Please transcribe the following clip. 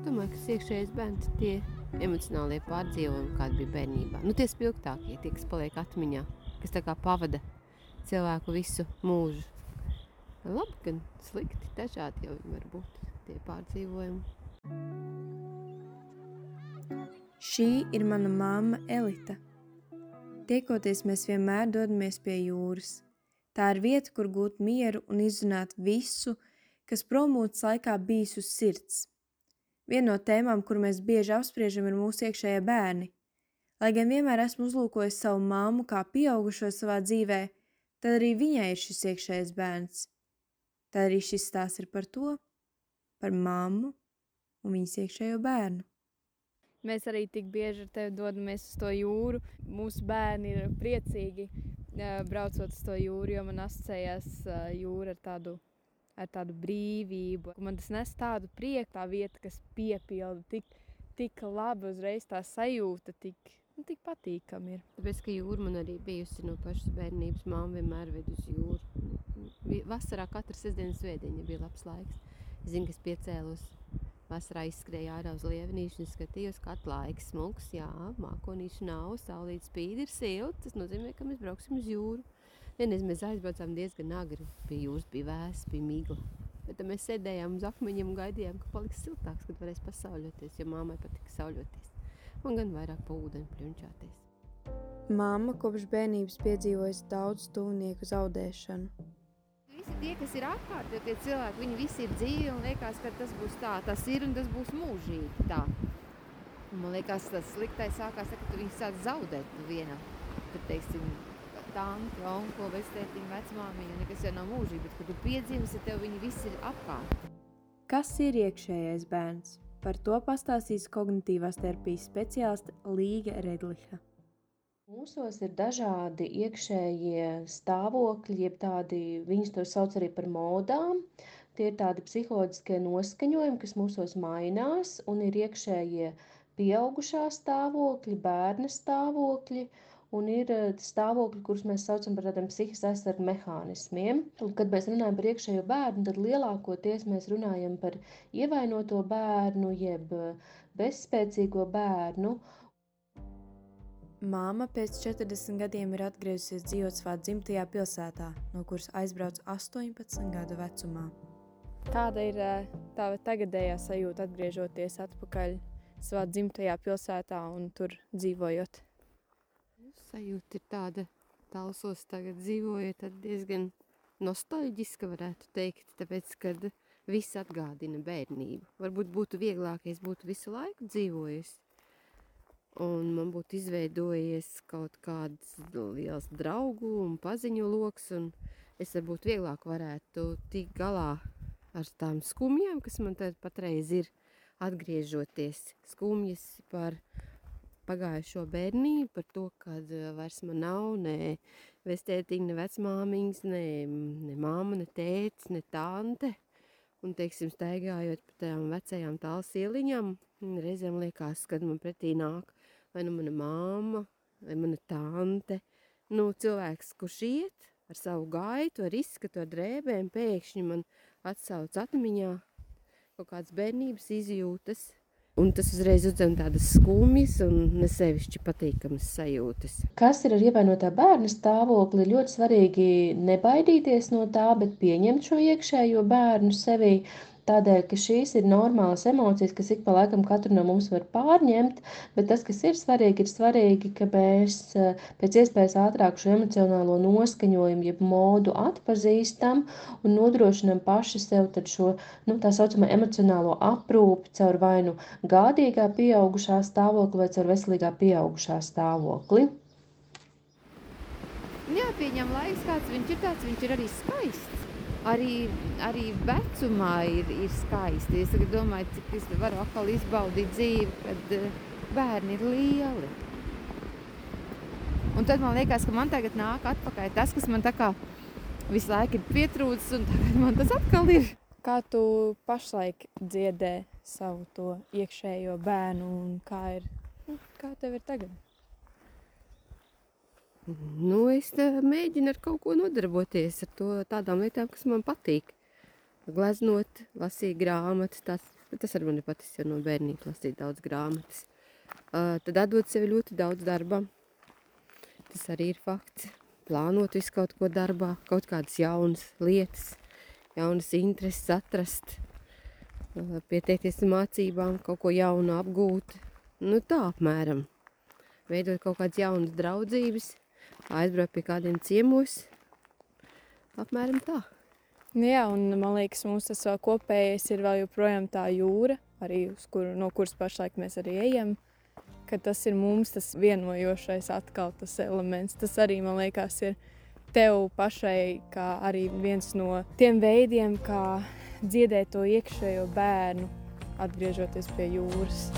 Es domāju, ka iekšējais bērns tie emocionālie pārdzīvojumi, kādi bija bērnībā. Nu, tie spilgtākie, tie, kas paliek atmiņā, kas tā kā pavada cilvēku visu mūžu. Labi, gan slikti, dažādi jau var būt tie pārdzīvojumi. Šī ir mana mamma Elita. Tiekoties, mēs vienmēr dodamies pie jūras. Tā ir vieta, kur gūt mieru un izrunāt visu, kas promūtas laikā bijis uz sirds. Viena no tēmām, kur mēs bieži apspriežam, ir mūsu iekšējie bērni. Lai gan vienmēr esmu uzlūkojis savu māmu kā pieaugušo savā dzīvē, tad arī viņai ir šis iekšējais bērns. Tad arī šis stāsts ir par to, par mammu un viņas iekšējo bērnu. Mēs arī tik bieži ar tevi dodamies uz to jūru. Mūsu bērni ir priecīgi braucot uz to jūru, jo man asociējās jūra ar tādu ar tādu brīvību. Man tas nes tādu prieku, tā vieta, kas piepilda tik, tik labi, uzreiz tā sajūta, tik, nu, tik patīkami ir. Tāpēc, ka jūra man arī bijusi no pašas bērnības, māma vienmēr ved uz jūru. Vasarā katru sestdienas svētdiņa bija labs laiks. Es zinu, ka es piecēlos vasarā izskrēju ārā uz lievenīšu skatījos, kā laiks smuks, jā, mākonīšu nav, saulīt spīd, ir silts, tas nozīmē, ka mēs brauksim uz jūru. Vienreiz mēs aizbraucām diezgan agri. Bija jūras, bija vēss, bija migla. Bet tad mēs sēdējām uz akmeņiem un gaidījām, ka paliks siltāks, kad varēs pasauļoties, jo māmai patika sauļoties. Un gan vairāk pa ūdeni pļunčāties. Māma kopš bērnības piedzīvojusi daudz tuvnieku zaudēšanu. Visi tie, kas ir apkārt, jo tie cilvēki, viņi visi ir dzīvi un liekas, ka tas būs tā, tas ir un tas būs mūžīgi tā. Un man liekas, tas sliktais sākās, ka tu viņus sāc zaudēt vienā. Tad, teiksim, tanti, onko, vectētiņa, vecmāmiņa, nekas jau nav mūžīgi, bet, kad tu piedzimsi, tev viņi visi ir apkārt. Kas ir iekšējais bērns? Par to pastāstīs kognitīvās terapijas speciāliste Līga Redliha. Mūsos ir dažādi iekšējie stāvokļi, jeb tādi, viņus to sauc arī par modām. Tie ir tādi psiholoģiskie noskaņojumi, kas mūsos mainās, un ir iekšējie pieaugušā stāvokļi, bērna stāvokļi, uh, un ir eh, stāvokļi, kurus mēs saucam par tādiem psihiskā aizsardzības mehānismiem. Un, kad mēs runājam par iekšējo bērnu, tad lielākoties mēs runājam par ievainoto bērnu, jeb eh, bezspēcīgo bērnu. Māma pēc 40 gadiem ir atgriezusies dzīvot savā dzimtajā pilsētā, no kuras aizbrauca 18 gadu vecumā. Kāda ir eh, tā tagadējā sajūta atgriežoties atpakaļ savā dzimtajā pilsētā un tur dzīvojot? Sajūta ir tāda, talsos tagad dzīvoju, tad diezgan nostalģiska varētu teikt, tāpēc, kad viss atgādina bērnību. Varbūt būtu vieglāk, ja es būtu visu laiku dzīvojis, un man būtu izveidojies kaut kāds liels draugu un paziņu loks, un es varbūt vieglāk varētu tikt galā ar tām skumjām, kas man tad patreiz ir, atgriežoties skumjas par pagājušo bērnību, par to, ka eh, vairs man nav ne vestētiņa, ne vecmāmiņas, ne, ne māma, ne tēts, ne tante. Un, teiksim, staigājot pa tām vecajām tāls ieliņām, reizēm liekas, kad man pretī nāk vai nu mana māma, vai mana tante. Nu, cilvēks, kurš iet ar savu gaitu, ar izskatu, ar drēbēm, pēkšņi man atsauc atmiņā kaut kādas bērnības izjūtas – Un tas uzreiz uzdevuma tādas skumjas un nesevišķi patīkamas sajūtas. Kas ir ar ievainotā bērna stāvokli? Ļoti svarīgi nebaidīties no tā, bet pieņemt šo iekšējo bērnu sevī Tādēļ, ka šīs ir normālas emocijas, kas ik pa laikam katru no mums var pārņemt, bet tas, kas ir svarīgi, ir svarīgi, ka mēs eh, pēc iespējas ātrāk šo emocionālo noskaņojumu, jeb modu atpazīstam un nodrošinam paši sev šo nu, tā saucamo emocionālo aprūpi caur vai nu gādīgā pieaugušā stāvokli vai caur veselīgā pieaugušā stāvokli. Jāpieņem laiks, kāds viņš ir tāds, viņš ir arī skaists arī, arī vecumā ir, ir skaisti. Es domāju, cik es varu atkal izbaudīt dzīvi, kad uh, bērni ir lieli. Un tad man liekas, ka man tagad nāk atpakaļ tas, kas man tā kā visu laiku ir pietrūcis, un tagad man tas atkal ir. Kā tu pašlaik dziedē savu to iekšējo bērnu un kā ir, nu, kā tev ir tagad? Nu, es mēģinu ar kaut ko nodarboties, ar to, tādām lietām, kas man patīk. Gleznot, lasīt grāmatas, tas, tas arī man ir paticis jau no bērnības lasīt daudz grāmatas. Uh, tad atdot sevi ļoti daudz darbam. Tas arī ir fakts. Plānot visu kaut ko darbā, kaut kādas jaunas lietas, jaunas intereses atrast, uh, pieteikties mācībām, kaut ko jaunu apgūt. Nu tā apmēram. Veidot kaut kādas jaunas draudzības, aizbraukt pie kādiem ciemos. Apmēram tā. Nu Jā, un man liekas, mums tas vēl kopējais ir vēl joprojām tā jūra, arī uz kuru, no kuras pašlaik mēs arī ejam. Tas ir mums tas vienojošais atkal tas elements. Tas arī man liekas ir tev pašai kā arī viens no tiem veidiem, kā dziedēt to iekšējo bērnu, atgriežoties pie jūras.